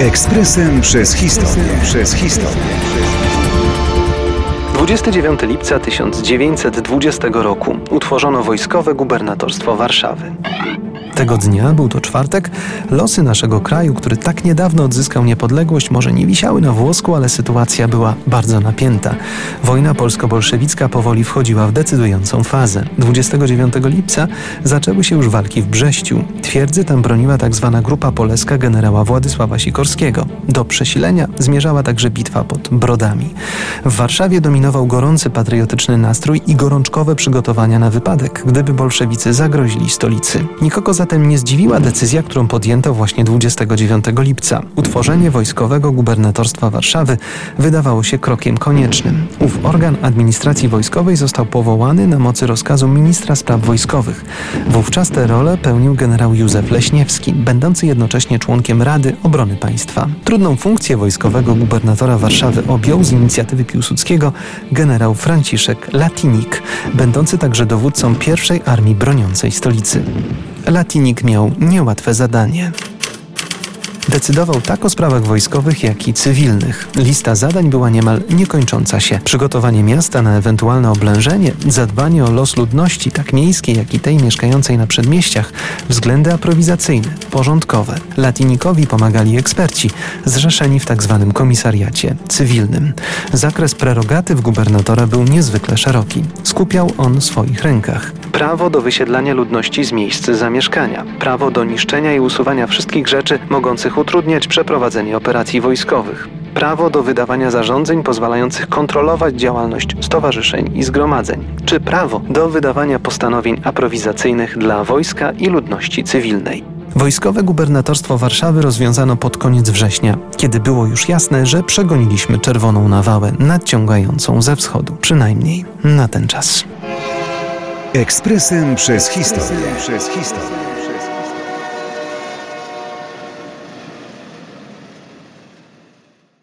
Ekspresem przez historię. Przez historię. 29 lipca 1920 roku utworzono wojskowe gubernatorstwo Warszawy. Tego dnia, był to czwartek, losy naszego kraju, który tak niedawno odzyskał niepodległość, może nie wisiały na włosku, ale sytuacja była bardzo napięta. Wojna polsko-bolszewicka powoli wchodziła w decydującą fazę. 29 lipca zaczęły się już walki w Brześciu. Twierdzy tam broniła tzw. Tak grupa poleska generała Władysława Sikorskiego. Do przesilenia zmierzała także bitwa pod Brodami. W Warszawie dominował gorący patriotyczny nastrój i gorączkowe przygotowania na wypadek, gdyby bolszewicy zagrozili stolicy. Nikogo zatem nie zdziwiła decyzja, którą podjęto właśnie 29 lipca. Utworzenie wojskowego gubernatorstwa Warszawy wydawało się krokiem koniecznym. Ów organ administracji wojskowej został powołany na mocy rozkazu ministra spraw wojskowych. Wówczas tę rolę pełnił generał Józef Leśniewski, będący jednocześnie członkiem Rady Obrony Państwa. Trudną funkcję wojskowego gubernatora Warszawy objął z inicjatywy Piłsudskiego generał Franciszek Latinik, będący także dowódcą pierwszej armii broniącej stolicy. Latinik miał niełatwe zadanie. Decydował tak o sprawach wojskowych, jak i cywilnych. Lista zadań była niemal niekończąca się. Przygotowanie miasta na ewentualne oblężenie, zadbanie o los ludności, tak miejskiej, jak i tej mieszkającej na przedmieściach, względy aprowizacyjne, porządkowe. Latinikowi pomagali eksperci, zrzeszeni w tzw. Tak komisariacie cywilnym. Zakres prerogatyw gubernatora był niezwykle szeroki. Skupiał on w swoich rękach. Prawo do wysiedlania ludności z miejsc zamieszkania, prawo do niszczenia i usuwania wszystkich rzeczy mogących utrudniać przeprowadzenie operacji wojskowych, prawo do wydawania zarządzeń pozwalających kontrolować działalność stowarzyszeń i zgromadzeń, czy prawo do wydawania postanowień aprowizacyjnych dla wojska i ludności cywilnej. Wojskowe gubernatorstwo Warszawy rozwiązano pod koniec września, kiedy było już jasne, że przegoniliśmy czerwoną nawałę nadciągającą ze wschodu, przynajmniej na ten czas. Ekspresem przez historię. Przez historię.